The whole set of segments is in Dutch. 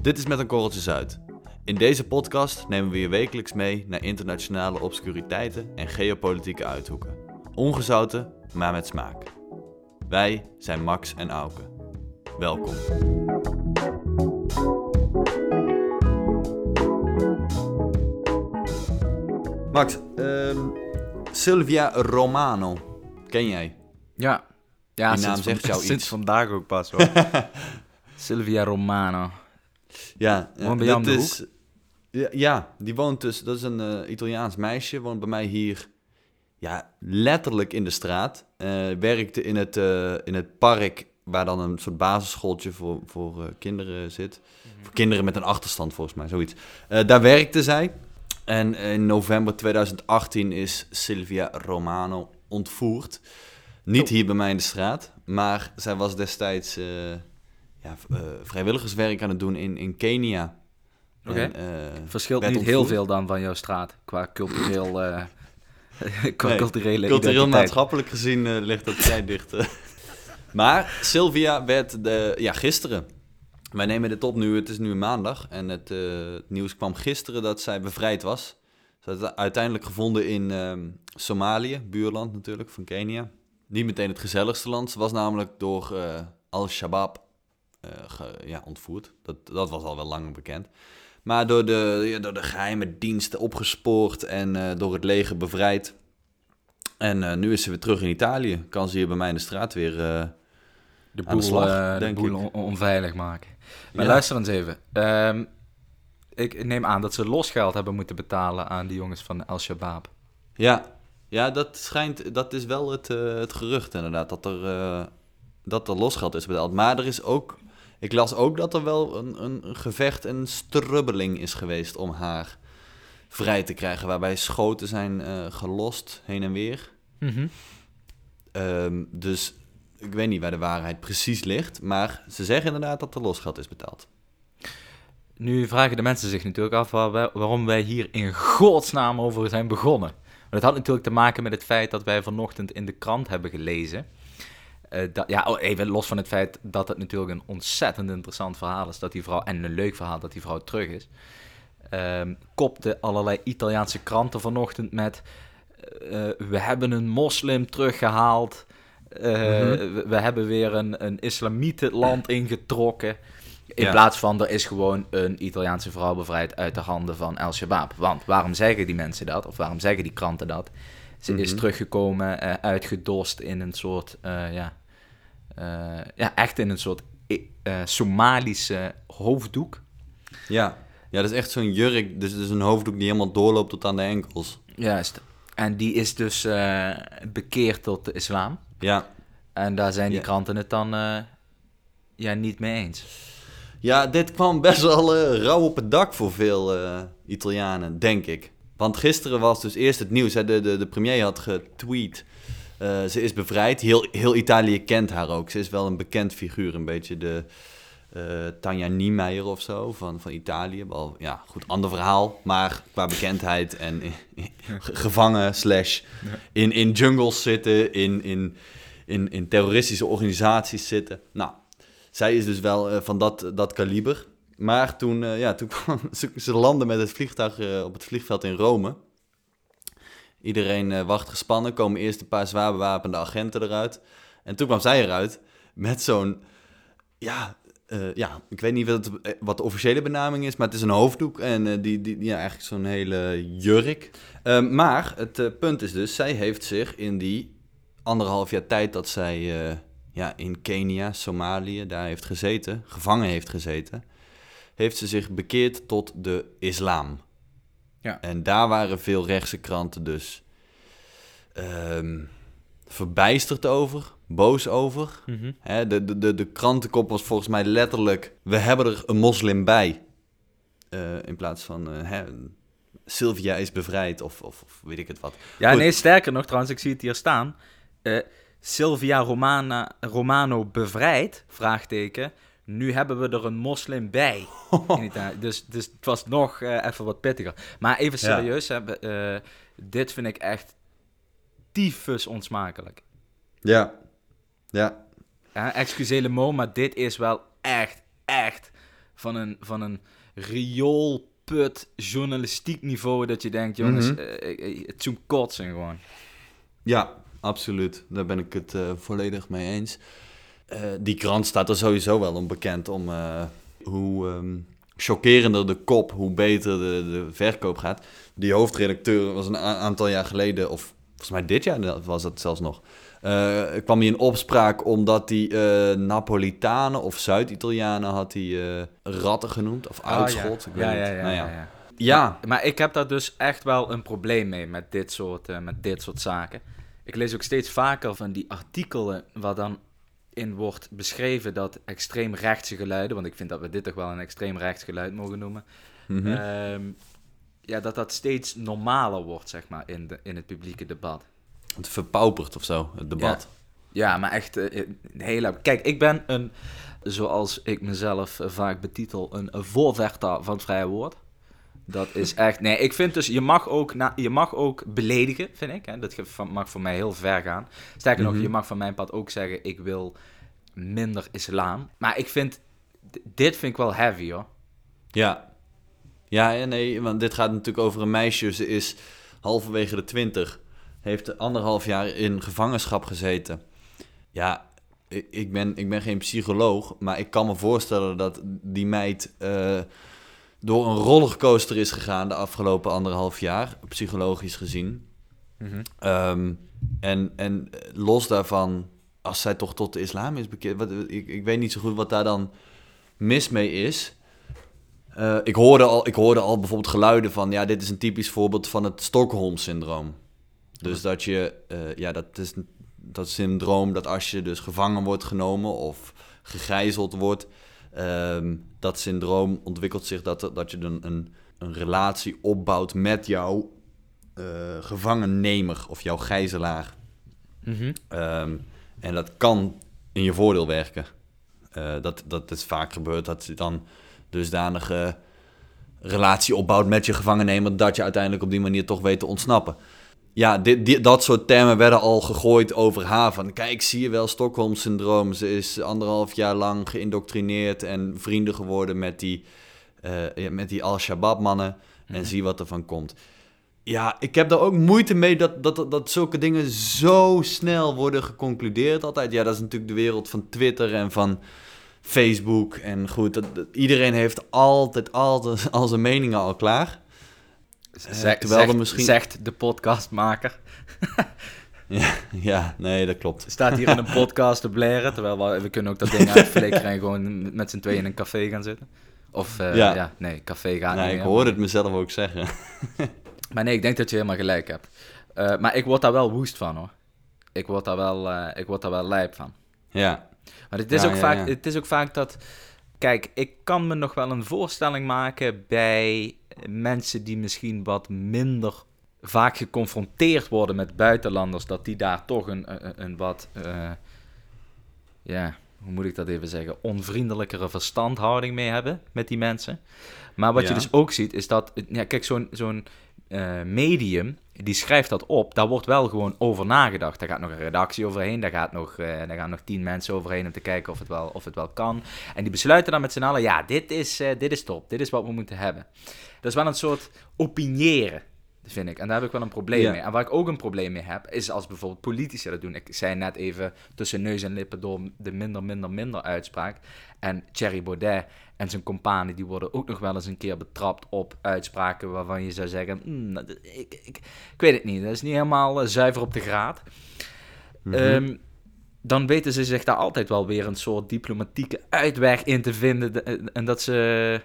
Dit is Met een Korreltje Zuid. In deze podcast nemen we je wekelijks mee naar internationale obscuriteiten en geopolitieke uithoeken. Ongezouten, maar met smaak. Wij zijn Max en Auke. Welkom. Max, ehm, Sylvia Romano, ken jij? Ja. Ja, Die naam zegt jou sinds iets. vandaag ook pas hoor. Sylvia Romano. Ja, Woont bij jou om dat de is, ja, ja, die woont dus, dat is een eh, Italiaans meisje, woont bij mij hier, ja, letterlijk in de straat. Eh, werkte in het, eh, in het park waar dan een soort basisschooltje voor, voor eh, kinderen zit. Voor kinderen met een achterstand volgens mij, zoiets. Eh, daar werkte zij. En in november 2018 is Silvia Romano ontvoerd. Niet Oh. hier bij mij in de straat, maar zij was destijds eh, ja, eh, vrijwilligerswerk aan het doen in, in Kenia. Oké. Eh, Verschilt niet heel veel dan van jouw straat qua cultureel, eh, qua Nee, culturele Cultureel identiteit. maatschappelijk gezien eh, ligt dat vrij dicht. maar Sylvia werd de, ja, gisteren. Wij nemen dit op nu, het is nu maandag. En het, eh, het nieuws kwam gisteren dat zij bevrijd was. Ze werd uiteindelijk gevonden in ehm, Somalië, buurland natuurlijk, van Kenia. Niet meteen het gezelligste land. Ze was namelijk door eh, Al-Shabaab ge- ja, ontvoerd. Dat, dat was al wel langer bekend. Maar door de, door de geheime diensten opgespoord en eh, door het leger bevrijd. En eh, nu is ze weer terug in Italië. Kan ze hier bij mij in de straat weer... eh, de de boel, slag, eh, de denk boel on- onveilig maken. Maar Ja. luister eens even. Ehm, ik neem aan dat ze losgeld hebben moeten betalen aan die jongens van Al-Shabaab. Ja, ja dat, schijnt, dat is wel het, eh, het gerucht inderdaad, dat er, eh, dat er losgeld is betaald. Maar er is ook, ik las ook dat er wel een, een, gevecht, een strubbeling is geweest om haar vrij te krijgen. Waarbij schoten zijn eh, gelost heen en weer. Ehm, dus ik weet niet waar de waarheid precies ligt. Maar ze zeggen inderdaad dat er losgeld is betaald. Nu vragen de mensen zich natuurlijk af waar wij- waarom wij hier in godsnaam over zijn begonnen. Maar dat had natuurlijk te maken met het feit dat wij vanochtend in de krant hebben gelezen. Eh, dat, ja, oh, even los van het feit dat het natuurlijk een ontzettend interessant verhaal is dat die vrouw, en een leuk verhaal dat die vrouw terug is. ehm, kopte allerlei Italiaanse kranten vanochtend met: eh, We hebben een moslim teruggehaald. eh, we, we hebben weer een, een islamietenland ingetrokken. In Ja. plaats van er is gewoon een Italiaanse vrouw bevrijd uit de handen van Al-Shabaab. Want waarom zeggen die mensen dat? Of waarom zeggen die kranten dat? Ze is Mhm. teruggekomen, eh, uitgedost in een soort, eh, ja, eh, ja, echt in een soort eh, Somalische hoofddoek. Ja, ja dat is echt zo'n jurk, dus het is een hoofddoek die helemaal doorloopt tot aan de enkels. Juist. En die is dus eh, bekeerd tot de islam. Ja, En daar zijn die Ja. kranten het dan eh, ja, niet mee eens. Ja, dit kwam best wel eh, rauw op het dak voor veel eh, Italianen, denk ik. Want gisteren was dus eerst het nieuws. Hè, de, de, de premier had getweet. Eh, ze is bevrijd. Heel, heel Italië kent haar ook. Ze is wel een bekend figuur. Een beetje de eh Tanja Niemeyer of zo van, van Italië. Wel, ja, goed, ander verhaal. Maar qua bekendheid en ge- gevangen slash in, in jungles zitten. In, in, in, in terroristische organisaties zitten. Nou, zij is dus wel eh, van dat, dat kaliber. Maar toen, ja, toen kwam ze, ze landden met het vliegtuig op het vliegveld in Rome. Iedereen eh, wacht gespannen. Komen eerst een paar zwaar bewapende agenten eruit. En toen kwam zij eruit met zo'n... Ja, eh, ja, ik weet niet wat, het, eh, wat de officiële benaming is, maar het is een hoofddoek en die, die, ja, eigenlijk zo'n hele jurk. Ehm, maar het punt is dus, zij heeft zich in die anderhalf jaar tijd dat zij ja, in Kenia, Somalië, daar heeft gezeten, gevangen heeft gezeten, heeft ze zich bekeerd tot de islam. Ja. En daar waren veel rechtse kranten dus ehm, verbijsterd over, boos over. Hè, de, de, de, de krantenkop was volgens mij letterlijk: we hebben er een moslim bij. Eh, in plaats van eh, hè, Sylvia is bevrijd of, of, of weet ik het wat. Ja, Goed. nee, sterker nog, trouwens, ik zie het hier staan. Eh, Sylvia Romana, Romano bevrijd, vraagteken. Nu hebben we er een moslim bij. in Italië. Dus, dus het was nog eh, even wat pittiger. Maar even Ja. serieus, hè, eh, dit vind ik echt tyfus onsmakelijk. Ja, ja, Ja, excuseer le mot, maar dit is wel echt, echt van een, van een rioolput journalistiek niveau dat je denkt, jongens, Mhm. eh, eh, het zo'n kotsen gewoon. Ja, absoluut. Daar ben ik het volledig mee eens. Eh, die krant staat er sowieso wel om bekend om eh, hoe ehm, chockerender de kop, hoe beter de, de verkoop gaat. Die hoofdredacteur was een aantal jaar geleden, of volgens mij dit jaar was dat zelfs nog, eh, kwam hij in opspraak omdat hij eh, Napolitanen of Zuid-Italianen had hij ratten genoemd, of uitschot. Ik weet Ah, ja, niet. ja, ja, Nou ja, ja. Ja, Maar, maar ik heb daar dus echt wel een probleem mee met dit, soort, met dit soort zaken. Ik lees ook steeds vaker van die artikelen waar dan in wordt beschreven dat extreem rechtse geluiden, want ik vind dat we dit toch wel een extreem rechts geluid mogen noemen, Mhm. ehm, ja, dat dat steeds normaler wordt, zeg maar, in, de, in het publieke debat. het verpaupert of zo, het debat. Ja, maar echt eh, een hele... Kijk, ik ben een, zoals ik mezelf eh, vaak betitel, een voorvechter van het vrije woord. Dat is echt... Nee, ik vind dus, je mag ook, na, je mag ook beledigen, vind ik. Hè? Dat mag voor mij heel ver gaan. Sterker nog, Mhm. je mag van mijn pad ook zeggen, ik wil minder islam. Maar ik vind, dit vind ik wel heavy, hoor. Ja. Ja, ja, nee, want dit gaat natuurlijk over een meisje. Ze is halverwege de twintig. Heeft anderhalf jaar in gevangenschap gezeten. Ja, ik, ik, ben, ik ben geen psycholoog, maar ik kan me voorstellen dat die meid eh, door een rollercoaster is gegaan de afgelopen anderhalf jaar, psychologisch gezien. Ehm, en, en los daarvan, als zij toch tot de islam is bekeerd, wat, ik, ik weet niet zo goed wat daar dan mis mee is. Eh, ik, hoorde al, ik hoorde al bijvoorbeeld geluiden van, ja, dit is een typisch voorbeeld van het Stockholm-syndroom. Dus dat je, eh, ja, dat is dat syndroom dat als je dus gevangen wordt genomen of gegijzeld wordt, ehm, dat syndroom ontwikkelt zich dat, er- dat je een, een, een relatie opbouwt met jouw eh, gevangennemer of jouw gijzelaar. Mhm. Ehm, en dat kan in je voordeel werken. Eh, dat, dat is vaak gebeurd dat je dan dusdanige relatie opbouwt met je gevangennemer... dat je uiteindelijk op die manier toch weet te ontsnappen. Ja, dit, dit- dat soort termen werden al gegooid over haar. Van, kijk, zie je wel, Stockholm-syndroom. Ze is anderhalf jaar lang geïndoctrineerd en vrienden geworden met die, eh, met die Al-Shabaab-mannen. En zie wat er van komt. Ja, ik heb daar ook moeite mee dat, dat, dat zulke dingen zo snel worden geconcludeerd altijd. Ja, dat is natuurlijk de wereld van Twitter en van Facebook. En goed, dat, dat- iedereen heeft altijd, altijd al zijn meningen al klaar. Zeg- terwijl er zegt- misschien- Zegt de podcastmaker. Ja, ja, nee, dat klopt. staat hier in een podcast te blaren, terwijl we, we kunnen ook dat ding uitflikkeren en gewoon met z'n tweeën in een café gaan zitten. Of, eh, ja. Ja. nee, café gaat Nee, niet ik meer. hoorde het mezelf ook zeggen. Maar nee, ik denk dat je helemaal gelijk hebt. Eh, maar ik word daar wel woest van, hoor. Ik word daar wel, eh, ik word daar wel lijp van. Ja, Maar het is, Ja, ook ja, vaak, ja. het is ook vaak dat... Kijk, ik kan me nog wel een voorstelling maken bij mensen die misschien wat minder vaak geconfronteerd worden met buitenlanders, dat die daar toch een, een, een wat, eh, ja, hoe moet ik dat even zeggen, onvriendelijkere verstandhouding mee hebben met die mensen. Maar wat je dus ook ziet, is dat, ja, kijk, zo'n zo'n eh, medium, die schrijft dat op, daar wordt wel gewoon over nagedacht. Daar gaat nog een redactie overheen, daar, gaat nog, eh, daar gaan nog tien mensen overheen om te kijken of het wel, of het wel kan. En die besluiten dan met z'n allen, ja, dit is, eh, dit is top, dit is wat we moeten hebben. Dat is wel een soort opiniëren, vind ik. En daar heb ik wel een probleem mee. En waar ik ook een probleem mee heb, is als bijvoorbeeld politici dat doen. Ik zei net even tussen neus en lippen door de minder, minder, minder uitspraak. En Thierry Baudet en zijn companen, die worden ook nog wel eens een keer betrapt op uitspraken waarvan je zou zeggen, "Hmm, ik, ik, ik weet het niet, dat is niet helemaal eh, zuiver op de graad. Mhm. Ehm, dan weten ze zich daar altijd wel weer een soort diplomatieke uitweg in te vinden. de- eh, En dat ze,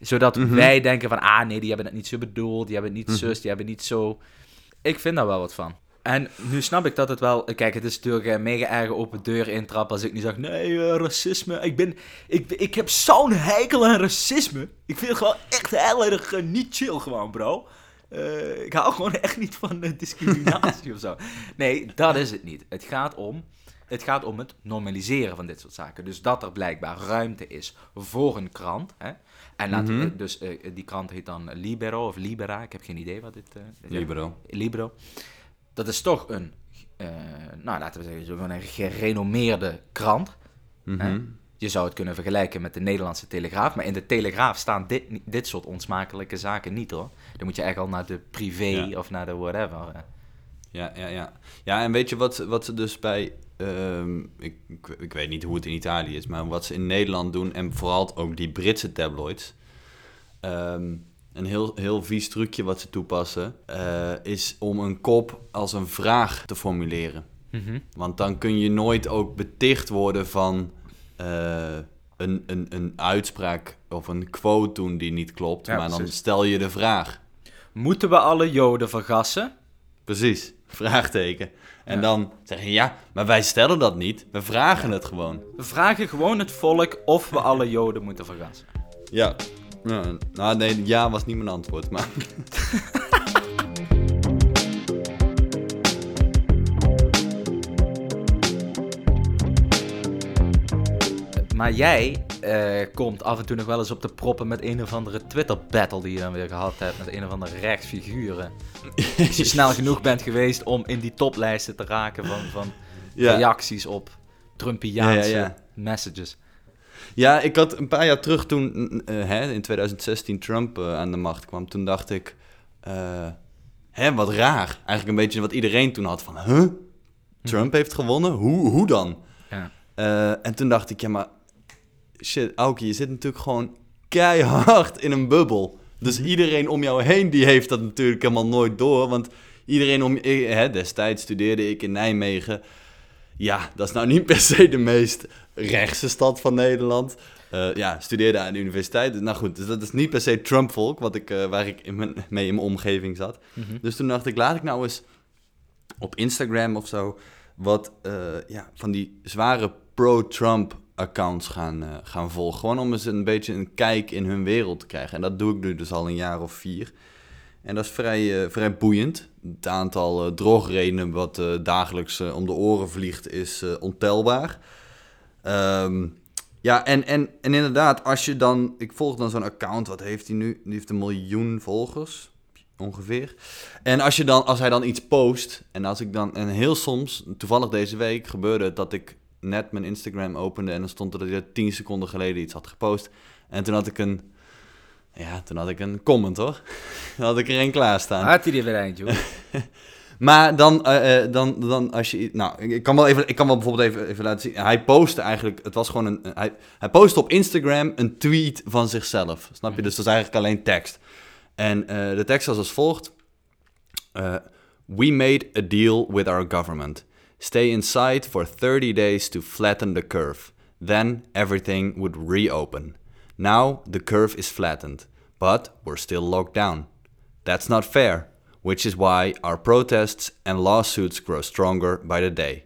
zodat Mhm. wij denken van, ah nee, die hebben het niet zo bedoeld, die hebben het niet zus, die hebben het niet zo. Ik vind daar wel wat van. En nu snap ik dat het wel... Kijk, het is natuurlijk een mega erge open deur intrappen als ik nu zeg... Nee, eh, racisme. Ik ben... Ik, ik heb zo'n heikel aan racisme. Ik vind het gewoon echt heel erg eh, niet chill gewoon, bro. Eh, ik hou gewoon echt niet van eh, discriminatie of zo. Nee, dat is het niet. Het gaat om... Het gaat om het normaliseren van dit soort zaken. Dus dat er blijkbaar ruimte is voor een krant. Hè? En Mhm. dus eh, die krant heet dan Libero of Libera. Ik heb geen idee wat dit... eh, Libero. Libro. Dat is toch een, eh, nou laten we zeggen, zo'n een gerenommeerde krant. Mhm. Hè? Je zou het kunnen vergelijken met de Nederlandse Telegraaf. Maar in de Telegraaf staan dit, dit soort onsmakelijke zaken niet hoor. Dan moet je echt al naar de privé Ja. of naar de whatever. Ja, ja, ja. Ja, en weet je wat, wat ze dus bij... ehm, ik, ik, ik weet niet hoe het in Italië is, maar wat ze in Nederland doen... en vooral ook die Britse tabloids... ehm, een heel, heel vies trucje wat ze toepassen... eh, is om een kop als een vraag te formuleren. Mhm. Want dan kun je nooit ook beticht worden van... eh, een, een, een uitspraak of een quote doen die niet klopt... Ja, maar dan precies. stel je de vraag. Moeten we alle Joden vergassen? Precies, vraagteken. En Ja. dan zeg je, ja, maar wij stellen dat niet. We vragen het gewoon. We vragen gewoon het volk of we alle Joden moeten vergassen. Ja. nou, nee, ja was niet mijn antwoord, maar... Maar jij eh, komt af en toe nog wel eens op de proppen met een of andere Twitter-battle die je dan weer gehad hebt met een of andere rechtsfiguren. Als je snel genoeg bent geweest om in die toplijsten te raken van, van Ja. reacties op Trumpiaanse Ja, ja, ja. messages. Ja, ik had een paar jaar terug toen, eh, hè, in 2016, Trump eh, aan de macht kwam. Toen dacht ik, hè, wat raar. Eigenlijk een beetje wat iedereen toen had van, huh? Trump heeft gewonnen? Hoe, hoe dan? Ja. En toen dacht ik, ja, maar shit, Auke, je zit natuurlijk gewoon keihard in een bubbel. Dus iedereen om jou heen, die heeft dat natuurlijk helemaal nooit door. Want iedereen om hè, destijds studeerde ik in Nijmegen. Ja, dat is nou niet per se de meest rechtse stad van Nederland. Eh, ja, studeerde aan de universiteit. Nou goed, dus dat is niet per se Trump-volk, wat ik, eh, waar ik in mijn, mee in mijn omgeving zat. Mhm. Dus toen dacht ik, laat ik nou eens op Instagram of zo wat eh, ja, van die zware pro-Trump accounts gaan, eh, gaan volgen. Gewoon om eens een beetje een kijk in hun wereld te krijgen. En dat doe ik nu dus al een jaar of vier. En dat is vrij, eh, vrij boeiend. Het aantal eh, drogredenen wat dagelijks om de oren vliegt is ontelbaar. Ehm, ja, en, en, en inderdaad, als je dan... Ik volg dan zo'n account, wat heeft hij nu? Die heeft een miljoen volgers, ongeveer. En als, je dan, als hij dan iets post, en als ik dan... En heel soms, toevallig deze week, gebeurde het dat ik net mijn Instagram opende... en dan stond er dat hij 10 seconden geleden iets had gepost. En toen had ik een... Ja, toen had ik een comment, hoor. Dan had ik er een klaarstaan. Had hij die weer eind, joh. Maar dan, eh, eh, dan, dan als je... Nou, ik- kan wel, even, ik kan wel bijvoorbeeld even, even laten zien. Hij postte eigenlijk... Het was gewoon een... Hij, hij postte op Instagram een tweet van zichzelf. Snap je? Dus dat is eigenlijk alleen tekst. En eh, de tekst was als volgt. We made a deal with our government. Stay inside for 30 days to flatten the curve. Then everything would reopen. Now the curve is flattened, but we're still locked down. That's not fair, which is why our protests and lawsuits grow stronger by the day.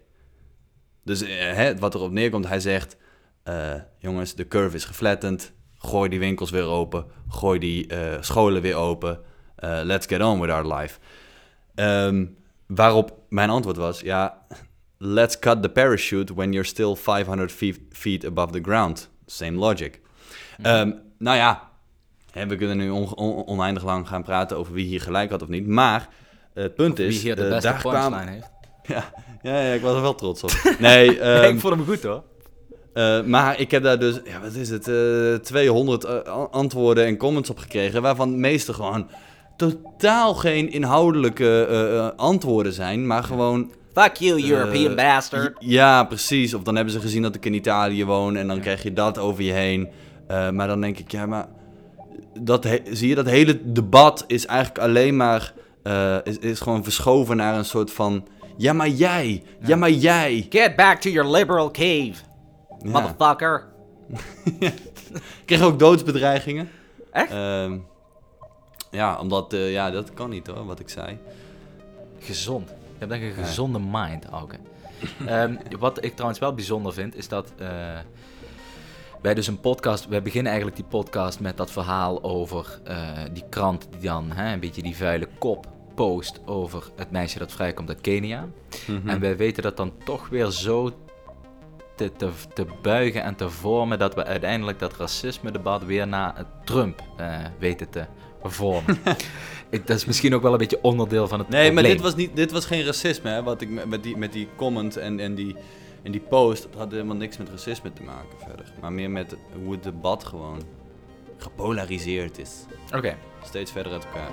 Dus eh, wat erop neerkomt, hij zegt: eh, Jongens, de curve is geflattend. Gooi die winkels weer open. Gooi die eh, scholen weer open. Let's get on with our life. Ehm, waarop mijn antwoord was: Ja, let's cut the parachute when you're still 500 feet, feet above the ground. Same logic. Ehm, nou ja, we kunnen nu on- on- oneindig lang gaan praten over wie hier gelijk had of niet. Maar het punt is. Wie hier de eh, beste kwamen- heeft. ja, ja, ja, ik was er wel trots op. Nee, ehm, ik vond hem goed hoor. eh, maar ik heb daar dus, ja, wat is het, eh 200 eh, antwoorden en comments op gekregen, waarvan de meeste gewoon totaal geen inhoudelijke eh, eh, antwoorden zijn, maar gewoon... Fuck you, European bastard. Ja, precies. Of dan hebben ze gezien dat ik in Italië woon en dan krijg je dat over je heen. Eh, maar dan denk ik, ja, maar dat zie je, dat hele debat is eigenlijk alleen maar, eh, is, is gewoon verschoven naar een soort van, ja, maar jij, ja, maar jij. Get back to your liberal cave, Ja. motherfucker. Ik kreeg ook doodsbedreigingen. Echt? Ehm, ja, omdat, eh, ja, dat kan niet hoor, wat ik zei. Gezond. Je hebt denk ik een gezonde mind, Auke. Ehm, wat ik trouwens wel bijzonder vind, is dat eh, wij dus een podcast... Wij beginnen eigenlijk die podcast met dat verhaal over eh, die krant die dan hè, een beetje die vuile kop post over het meisje dat vrijkomt uit Kenia. Mhm. En wij weten dat dan toch weer zo te, te, te buigen en te vormen dat we uiteindelijk dat racisme-debat weer naar Trump weten te vormen. Ik- dat is misschien ook wel een beetje onderdeel van het Nee, maar probleem. dit was, niet, dit was geen racisme, hè, wat ik met met die, met die comment en, en die, En die post dat had helemaal niks met racisme te maken verder. Maar meer met hoe het debat gewoon gepolariseerd is. Oké. Steeds verder uit elkaar.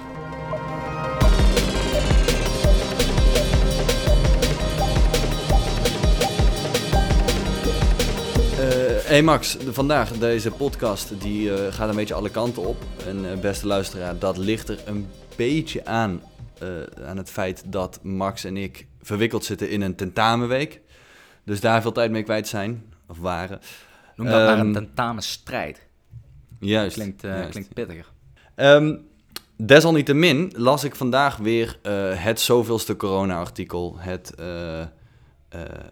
Hey Max, vandaag deze podcast die eh, gaat een beetje alle kanten op. En eh, beste luisteraar, dat ligt er een beetje aan, eh, aan het feit dat Max en ik verwikkeld zitten in een tentamenweek. Dus daar veel tijd mee kwijt zijn, of waren. Noem dat maar een Ehm, tentamenstrijd. Juist. Klinkt, eh, juist. klinkt pittiger. Ehm, desalniettemin las ik vandaag weer het zoveelste corona-artikel. Het,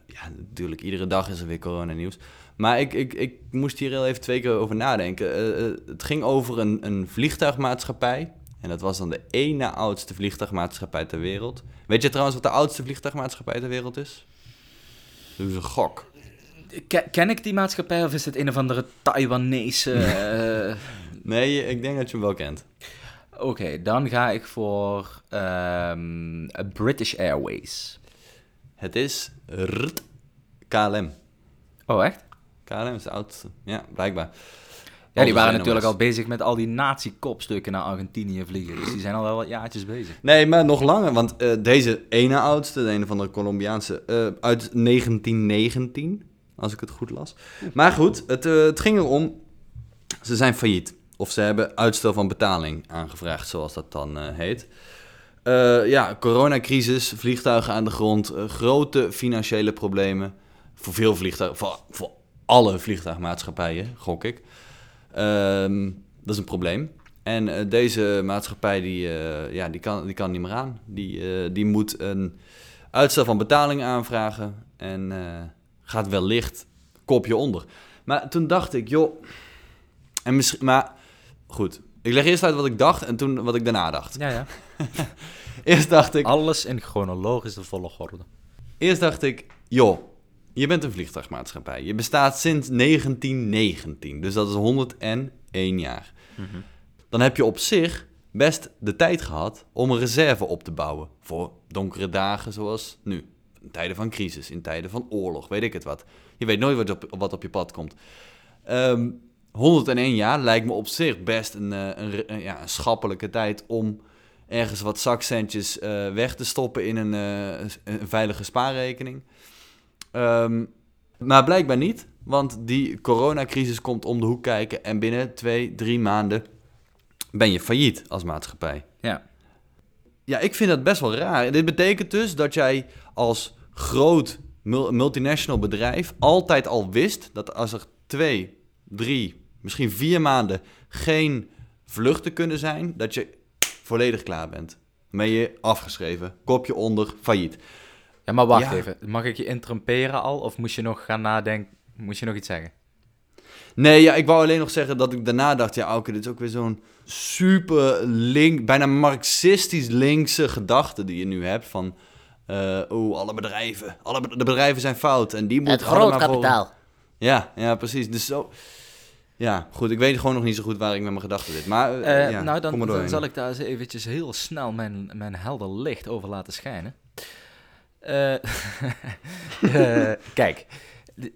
ja, natuurlijk, iedere dag is er weer corona-nieuws. Maar ik, ik, ik moest hier heel even twee keer over nadenken. Eh, eh, het ging over een, een vliegtuigmaatschappij. En dat was dan de na oudste vliegtuigmaatschappij ter wereld. Weet je trouwens wat de oudste vliegtuigmaatschappij ter wereld is? Dat is een gok. Ken, ken ik die maatschappij of is het een of andere Taiwanese... eh, Nee, ik denk dat je hem wel kent. Oké, dan ga ik voor ehm, British Airways. Het is RT KLM. Oh, echt? KLM is de oudste. Ja, blijkbaar. Ja, die waren natuurlijk al bezig met al die nazi-kopstukken naar Argentinië vliegen. Dus die zijn al wel wat jaartjes bezig. Nee, maar nog langer. Want eh, deze ene oudste, de een van de Colombiaanse, eh, uit 1919. Als ik het goed las. Maar goed, het, eh, het ging erom. Ze zijn failliet. Of ze hebben uitstel van betaling aangevraagd, zoals dat dan heet. Ja, coronacrisis, vliegtuigen aan de grond, grote financiële problemen. Voor veel vliegtuigen, voor, voor alle vliegtuigmaatschappijen, gok ik. Ehm, dat is een probleem. En eh, deze maatschappij die, eh, ja, die, kan, die kan niet meer aan. Die, eh, die moet een uitstel van betaling aanvragen en eh, gaat wellicht kopje onder. Maar toen dacht ik, joh, en misschien, maar goed. Ik leg eerst uit wat ik dacht en toen wat ik daarna dacht. Ja, ja. Eerst dacht ik, Alles in chronologische volgorde. eerst dacht ik, joh, je bent een vliegtuigmaatschappij. Je bestaat sinds 1919, dus dat is 101 jaar. Dan heb je op zich best de tijd gehad om een reserve op te bouwen voor donkere dagen zoals nu. In tijden van crisis, in tijden van oorlog, weet ik het wat. Je weet nooit wat op, wat op je pad komt. Ehm 101 jaar lijkt me op zich best een, eh, een- ja, een schappelijke tijd om ergens wat zakcentjes eh, weg te stoppen in een, eh, een veilige spaarrekening. Ehm, maar blijkbaar niet, want die coronacrisis komt om de hoek kijken en binnen twee, drie maanden ben je failliet als maatschappij. Ja. Ja, ik vind dat best wel raar. Dit betekent dus dat jij als groot mul- multinational bedrijf altijd al wist dat als er twee, drie, misschien vier maanden geen vluchten kunnen zijn, dat je volledig klaar bent. Dan ben je afgeschreven, kopje onder, failliet. Ja, maar wacht Ja. even. Mag ik je interromperen al? Of moest je nog gaan nadenken? Moest je nog iets zeggen? Nee, ja, ik wou alleen nog zeggen dat ik daarna dacht, ja, oké, dit is ook weer zo'n super link, bijna marxistisch linkse gedachte die je nu hebt van, eh oh, alle bedrijven, alle be- de bedrijven zijn fout en die Het moeten allemaal groot voor- kapitaal. Ja, ja, precies. Dus zo, ja, goed, ik weet gewoon nog niet zo goed waar ik met mijn gedachten zit, maar eh, Eh, ja, nou, dan, kom maar dan zal ik daar eens eventjes heel snel mijn, mijn helder licht over laten schijnen. Eh, eh, kijk,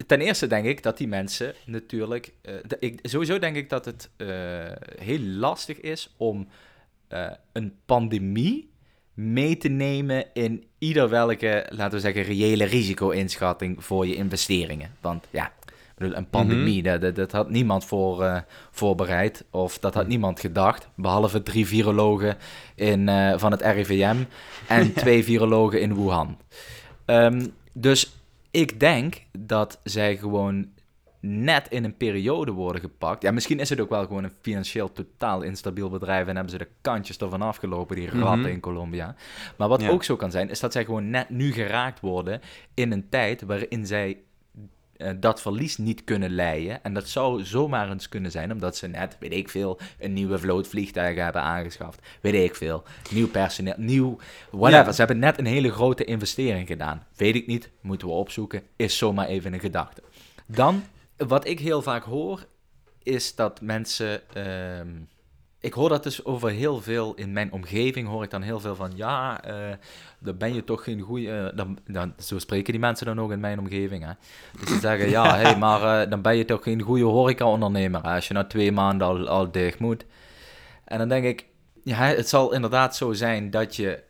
ten eerste denk ik dat die mensen natuurlijk... eh, ik, sowieso denk ik dat het heel lastig is om een pandemie mee te nemen in ieder welke, laten we zeggen, reële risico-inschatting voor je investeringen. Want ja, een pandemie, dat, dat, dat had niemand voor, eh, voorbereid. Of dat had niemand gedacht. Behalve drie virologen in, eh, van het RIVM en twee virologen in Wuhan. Ehm, dus ik denk dat zij gewoon net in een periode worden gepakt. Ja, misschien is het ook wel gewoon een financieel totaal instabiel bedrijf en hebben ze de kantjes ervan afgelopen, die ratten Mhm. in Colombia. Maar wat Ja. ook zo kan zijn, is dat zij gewoon net nu geraakt worden in een tijd waarin zij eh, dat verlies niet kunnen leiden. En dat zou zomaar eens kunnen zijn, omdat ze net, weet ik veel, een nieuwe vloot vliegtuigen hebben aangeschaft. Weet ik veel. Nieuw personeel, nieuw whatever. Ja. Ze hebben net een hele grote investering gedaan. Weet ik niet, moeten we opzoeken. Is zomaar even een gedachte. Dan, wat ik heel vaak hoor, is dat mensen ehm, ik hoor dat dus over heel veel, in mijn omgeving hoor ik dan heel veel van, ja, eh, dan ben je toch geen goede, dan, dan, zo spreken die mensen dan ook in mijn omgeving, hè. Dus ze zeggen, ja, hey, maar eh, dan ben je toch geen goede horeca-ondernemer, als je na twee maanden al, al dicht moet. En dan denk ik, ja, het zal inderdaad zo zijn dat je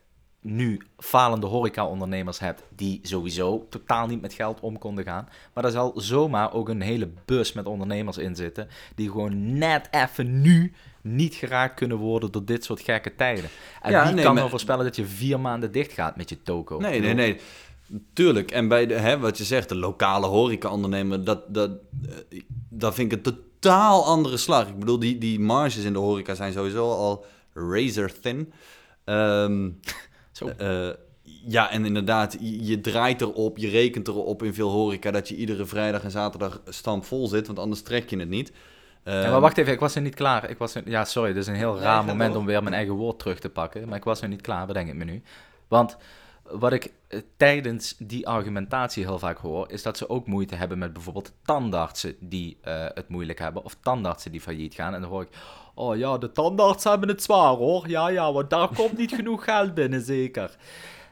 nu falende horeca-ondernemers hebt die sowieso totaal niet met geld om konden gaan. Maar er zal zomaar ook een hele bus met ondernemers in zitten die gewoon net even nu niet geraakt kunnen worden door dit soort gekke tijden. En Ja, wie nee, kan maar- nou voorspellen dat je vier maanden dicht gaat met je toko? Nee, nee, nee. Tuurlijk. En bij de, hè, wat je zegt, de lokale horeca-ondernemer, dat, dat, eh, dat vind ik een totaal andere slag. Ik bedoel, die, die marges in de horeca zijn sowieso al razor thin. Ehm, Zo. eh, ja, en inderdaad, je, draait erop, je rekent erop in veel horeca dat je iedere vrijdag en zaterdag stampvol zit, want anders trek je het niet. Ja, Ehm, maar wacht even, ik was er niet klaar. Ik was er- ja, sorry, dit is een heel raar moment om weer mijn eigen woord terug te pakken. Maar ik was er niet klaar, bedenk ik me nu. Want wat ik eh, tijdens die argumentatie heel vaak hoor, is dat ze ook moeite hebben met bijvoorbeeld tandartsen die eh, het moeilijk hebben, of tandartsen die failliet gaan. En dan hoor ik, oh ja, de tandartsen hebben het zwaar hoor. Ja, ja, want daar komt niet genoeg geld binnen, zeker.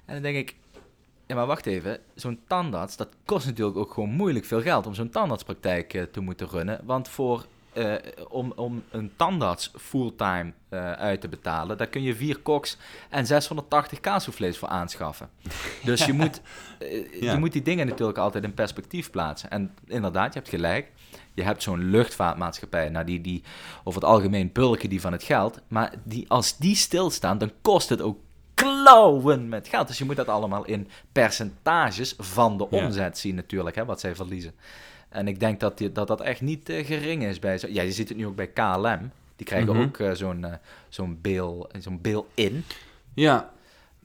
En dan denk ik, ja, maar wacht even. Zo'n tandarts, dat kost natuurlijk ook gewoon moeilijk veel geld om zo'n tandartspraktijk eh, te moeten runnen. Want voor, eh, om, om een tandarts fulltime eh, uit te betalen, daar kun je vier koks en 680 kaassoufflés voor aanschaffen. Dus je moet, eh, Ja. je moet die dingen natuurlijk altijd in perspectief plaatsen. En inderdaad, je hebt gelijk. Je hebt zo'n luchtvaartmaatschappij, nou die, die over het algemeen bulken die van het geld. Maar die, als die stilstaan, dan kost het ook klauwen met geld. Dus je moet dat allemaal in percentages van de omzet zien natuurlijk, hè, wat zij verliezen. En ik denk dat die, dat, dat echt niet eh, gering is bij zo. Ja, je ziet het nu ook bij KLM. Die krijgen Mhm. ook eh, zo'n eh, zo'n bail, zo'n bail-in. Ja.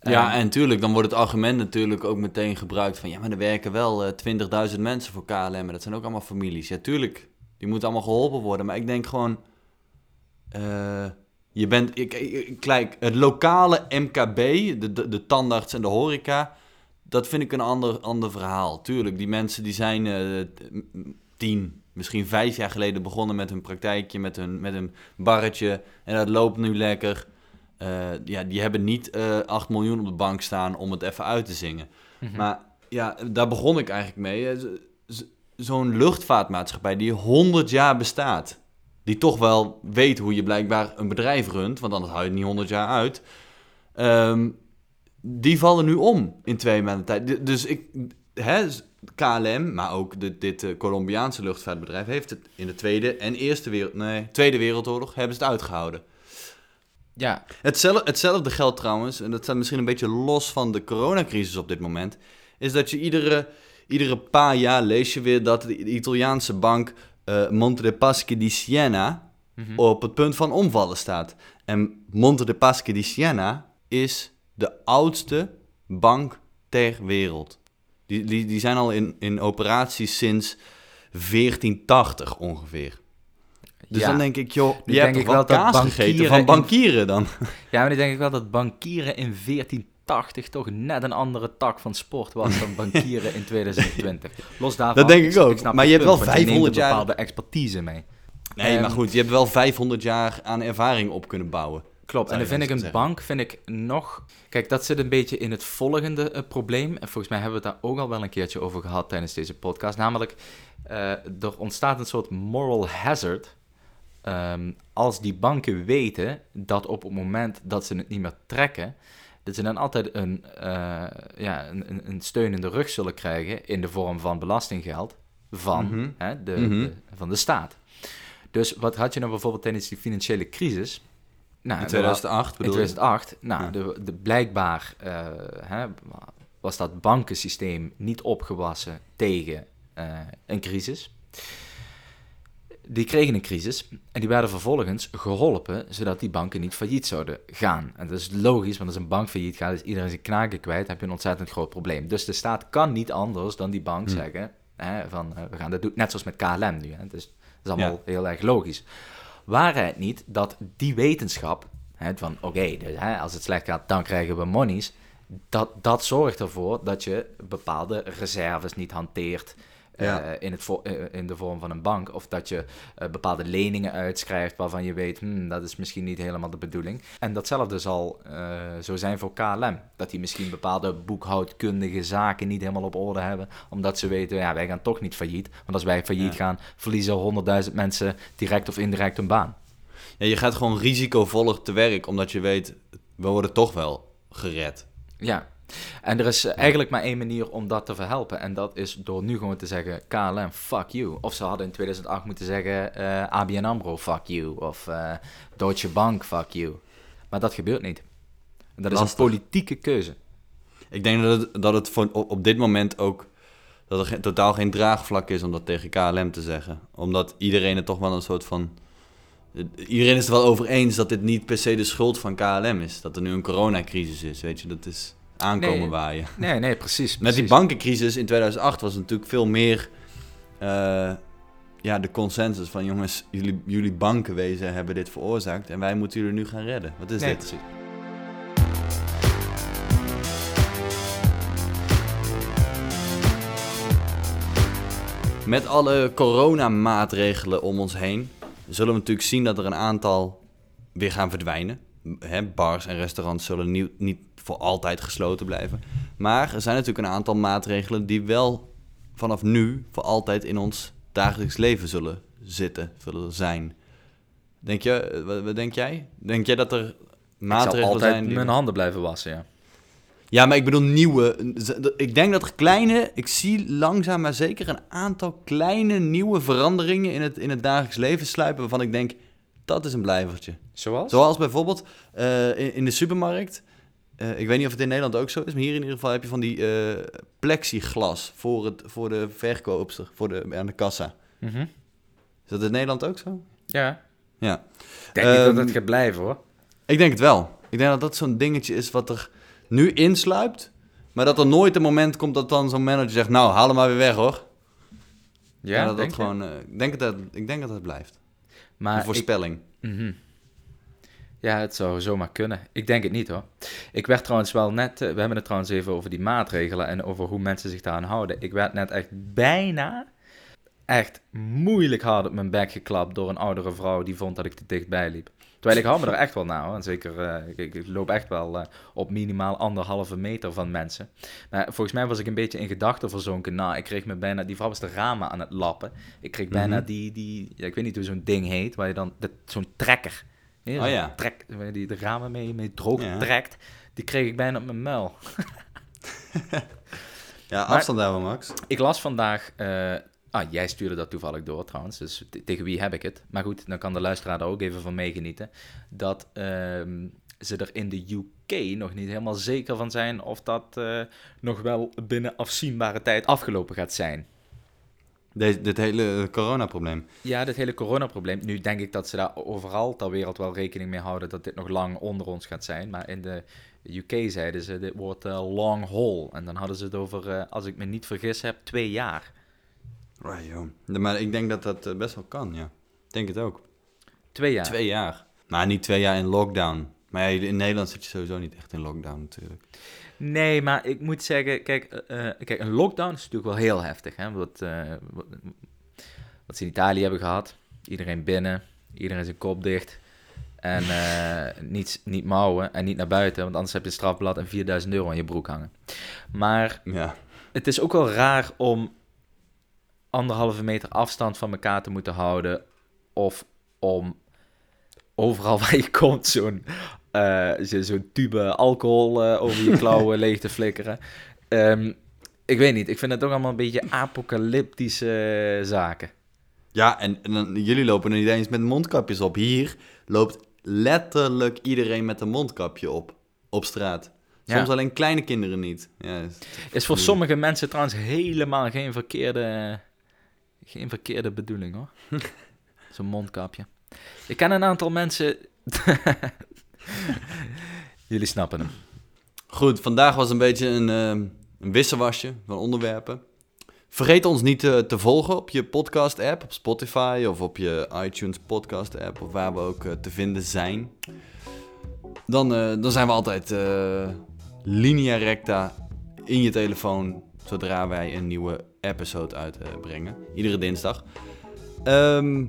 Ja, en tuurlijk, dan wordt het argument natuurlijk ook meteen gebruikt van... ja, maar er werken wel eh 20.000 mensen voor KLM en dat zijn ook allemaal families. Ja, tuurlijk, die moeten allemaal geholpen worden. Maar ik denk gewoon... je bent... Ik, kijk, het lokale MKB, de, de, de tandarts en de horeca... dat vind ik een ander, ander verhaal. Tuurlijk, die mensen die zijn eh, tien, misschien vijf jaar geleden begonnen met hun praktijkje... met hun, met een barretje en dat loopt nu lekker... Eh, ja, die hebben niet eh 8 miljoen op de bank staan om het even uit te zingen. Mhm. Maar ja, daar begon ik eigenlijk mee. Zo- zo- Zo'n luchtvaartmaatschappij die 100 jaar bestaat. Die toch wel weet hoe je blijkbaar een bedrijf runt, want anders hou je het niet 100 jaar uit. Ehm, die vallen nu om in twee maanden tijd. Dus ik, hè, KLM, maar ook de, dit eh, Colombiaanse luchtvaartbedrijf, heeft het in de Tweede en Eerste Wereld, nee, Tweede Wereldoorlog hebben ze het uitgehouden. Ja, Hetzelfde, hetzelfde geldt trouwens, en dat staat misschien een beetje los van de coronacrisis op dit moment, is dat je iedere, iedere paar jaar lees je weer dat de Italiaanse bank eh, Monte dei Paschi di Siena Mhm. op het punt van omvallen staat. En Monte dei Paschi di Siena is de oudste bank ter wereld. Die, die, die zijn al in, in operatie sinds 1480 ongeveer. Dus ja. dan denk ik, joh, Nu je hebt toch ik wel kaas gegeten van bankieren dan? ja, maar dan denk ik wel dat bankieren in 1480 toch net een andere tak van sport was dan bankieren in 2020. Los daarvan. Dat denk ik ook. Maar je hebt wel want je neemt 500 een jaar- bepaalde expertise mee. Nee, maar goed, je hebt wel 500 jaar aan ervaring op kunnen bouwen. Klopt, en dan vind ik een zeggen. bank vind ik nog... Kijk, dat zit een beetje in het volgende eh, probleem. En volgens mij hebben we het daar ook al wel een keertje over gehad tijdens deze podcast. Namelijk, eh, er ontstaat een soort moral hazard... ehm, als die banken weten dat op het moment dat ze het niet meer trekken... dat ze dan altijd een, eh, ja, een, een- steun in de rug zullen krijgen... in de vorm van belastinggeld van, Mhm. hè, de, Mhm. de- van de staat. Dus wat had je nou bijvoorbeeld tijdens die financiële crisis... Nou, In er wa- 2008 in bedoel je? 2008, nou, Ja. de, de, blijkbaar eh, hè, was dat bankensysteem niet opgewassen tegen eh, een crisis. Die kregen een crisis en die werden vervolgens geholpen zodat die banken niet failliet zouden gaan. En dat is logisch, want als een bank failliet gaat, is iedereen zijn knaken kwijt, heb je een ontzettend groot probleem. Dus de staat kan niet anders dan die bank Hm. zeggen, hè, van eh, we gaan dat doen, net zoals met KLM nu. Hè. Dus dat is allemaal Ja. heel erg logisch. Waarheid niet dat die wetenschap, hè, van oké, dus, als het slecht gaat, dan krijgen we monies. Dat, dat zorgt ervoor dat je bepaalde reserves niet hanteert. Eh, in, het vo- eh, in de vorm van een bank. Of dat je eh, bepaalde leningen uitschrijft waarvan je weet, hmm, dat is misschien niet helemaal de bedoeling. En datzelfde zal eh, zo zijn voor KLM. Dat die misschien bepaalde boekhoudkundige zaken niet helemaal op orde hebben. Omdat ze weten, ja, wij gaan toch niet failliet. Want als wij failliet Ja. gaan, verliezen honderdduizend mensen direct of indirect hun baan. Ja, je gaat gewoon risicovoller te werk, omdat je weet, we worden toch wel gered. Ja, en er is eigenlijk maar één manier om dat te verhelpen. En dat is door nu gewoon te zeggen, KLM, fuck you. Of ze hadden in 2008 moeten zeggen, eh, ABN AMRO, fuck you. Of eh, Deutsche Bank, fuck you. Maar dat gebeurt niet. En dat is een politieke keuze. Ik denk dat het, dat het voor, op, op dit moment ook dat er geen- totaal geen draagvlak is om dat tegen KLM te zeggen. Omdat iedereen het toch wel een soort van... Iedereen is het er wel over eens dat dit niet per se de schuld van KLM is. Dat er nu een coronacrisis is, weet je. Dat is aankomen Nee. waaien. Nee, nee, precies. Met die bankencrisis in 2008 was natuurlijk veel meer... eh, ja, de consensus van jongens, jullie, jullie bankenwezen hebben dit veroorzaakt en wij moeten jullie nu gaan redden. Wat is Nee, dit? precies. Met alle coronamaatregelen om ons heen zullen we natuurlijk zien dat er een aantal weer gaan verdwijnen. Hè, bars en restaurants zullen nieuw- niet voor altijd gesloten blijven. Maar er zijn natuurlijk een aantal maatregelen die wel vanaf nu voor altijd in ons dagelijks leven zullen zitten, zullen zijn. Denk je, eh, wat, denk jij? Denk jij dat er Ik maatregelen altijd zijn? die- mijn handen blijven wassen, ja. ja, maar ik bedoel nieuwe. Ik denk dat er kleine. Ik zie langzaam maar zeker een aantal kleine nieuwe veranderingen in het, in het dagelijks leven sluipen. Waarvan ik denk dat is een blijvertje. Zoals? Zoals bijvoorbeeld eh, in, in de supermarkt. Eh, ik weet niet of het in Nederland ook zo is, maar hier in ieder geval heb je van die eh, plexiglas voor, het, voor de verkoopster, voor de, aan de kassa. Mhm. Is dat in Nederland ook zo? Ja. Ja. Ik denk niet dat Ehm, het gaat blijven, hoor. Ik denk het wel. Ik denk dat dat zo'n dingetje is wat er nu insluipt. Maar dat er nooit een moment komt dat dan zo'n manager zegt... Nou, haal hem maar weer weg, hoor. Ja, dat dat denk je? gewoon... eh, ik, denk dat, ik denk dat het blijft. Maar een ik- voorspelling. Mhm. Ja, het zou zomaar kunnen. Ik denk het niet hoor. Ik werd trouwens wel net, eh, we hebben het trouwens even over die maatregelen en over hoe mensen zich daaraan houden. Ik werd net echt bijna, echt moeilijk hard op mijn bek geklapt door een oudere vrouw die vond dat ik te dichtbij liep. Terwijl ik hou me er echt wel naar hoor. En Zeker, eh, ik, ik loop echt wel eh, op minimaal anderhalve meter van mensen. Maar volgens mij was ik een beetje in gedachten verzonken. Nou, ik kreeg me bijna, die vrouw was de ramen aan het lappen. Ik kreeg bijna Mhm. die, die, ja, ik weet niet hoe zo'n ding heet, waar je dan, zo'n trekker. Oh ja. Trek, die de ramen mee, mee droog Ja. trekt. Die kreeg ik bijna op mijn muil. Ja, afstand daarvan, Max. Ik las vandaag. eh, ah, jij stuurde dat toevallig door trouwens. Dus tegen wie heb ik het? Maar goed, dan kan de luisteraar er ook even van meegenieten. Dat ehm, ze er in de UK nog niet helemaal zeker van zijn of dat eh, nog wel binnen afzienbare tijd afgelopen gaat zijn. Deze, dit hele coronaprobleem. Ja, dit hele coronaprobleem. Nu denk ik dat ze daar overal ter wereld wel rekening mee houden dat dit nog lang onder ons gaat zijn. Maar in de UK zeiden ze, dit wordt eh, long haul. En dan hadden ze het over, eh, als ik me niet vergis heb, twee jaar. Right, joh. Ja, Maar ik denk dat dat eh, best wel kan, ja. Ik denk het ook. Twee jaar. Twee jaar. Maar niet twee jaar in lockdown. Maar ja, in Nederland zit je sowieso niet echt in lockdown natuurlijk. Nee, maar ik moet zeggen, kijk, eh, eh, kijk een lockdown is natuurlijk wel heel heftig. Hè? Wat, eh, wat, wat ze in Italië hebben gehad. Iedereen binnen, iedereen zijn kop dicht. En eh, niet, niet mouwen en niet naar buiten, want anders heb je een strafblad en 4000 euro aan je broek hangen. Maar Ja. het is ook wel raar om anderhalve meter afstand van elkaar te moeten houden. Of om overal waar je komt zo'n eh, zo- zo'n tube alcohol eh, over je klauwen leeg te flikkeren. Ehm, ik weet niet, ik vind het ook allemaal een beetje apocalyptische zaken. Ja, en, jullie lopen er niet eens met mondkapjes op. Hier loopt letterlijk iedereen met een mondkapje op. Op straat. Soms Ja. alleen kleine kinderen niet. Ja, is- Is voor sommige mensen trouwens helemaal geen verkeerde, geen verkeerde bedoeling hoor. Zo'n mondkapje. Ik ken een aantal mensen. Jullie snappen hem. Goed, vandaag was een beetje een, ehm, een wisselwasje van onderwerpen. Vergeet ons niet eh, te volgen op je podcast-app, op Spotify of op je iTunes podcast-app, of waar we ook eh, te vinden zijn. Dan, eh, dan zijn we altijd eh, linea recta in je telefoon zodra wij een nieuwe episode uitbrengen. Iedere dinsdag. Ehm,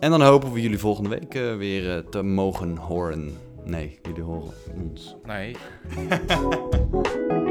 en dan hopen we jullie volgende week weer te mogen horen. Nee, jullie horen ons. Nee.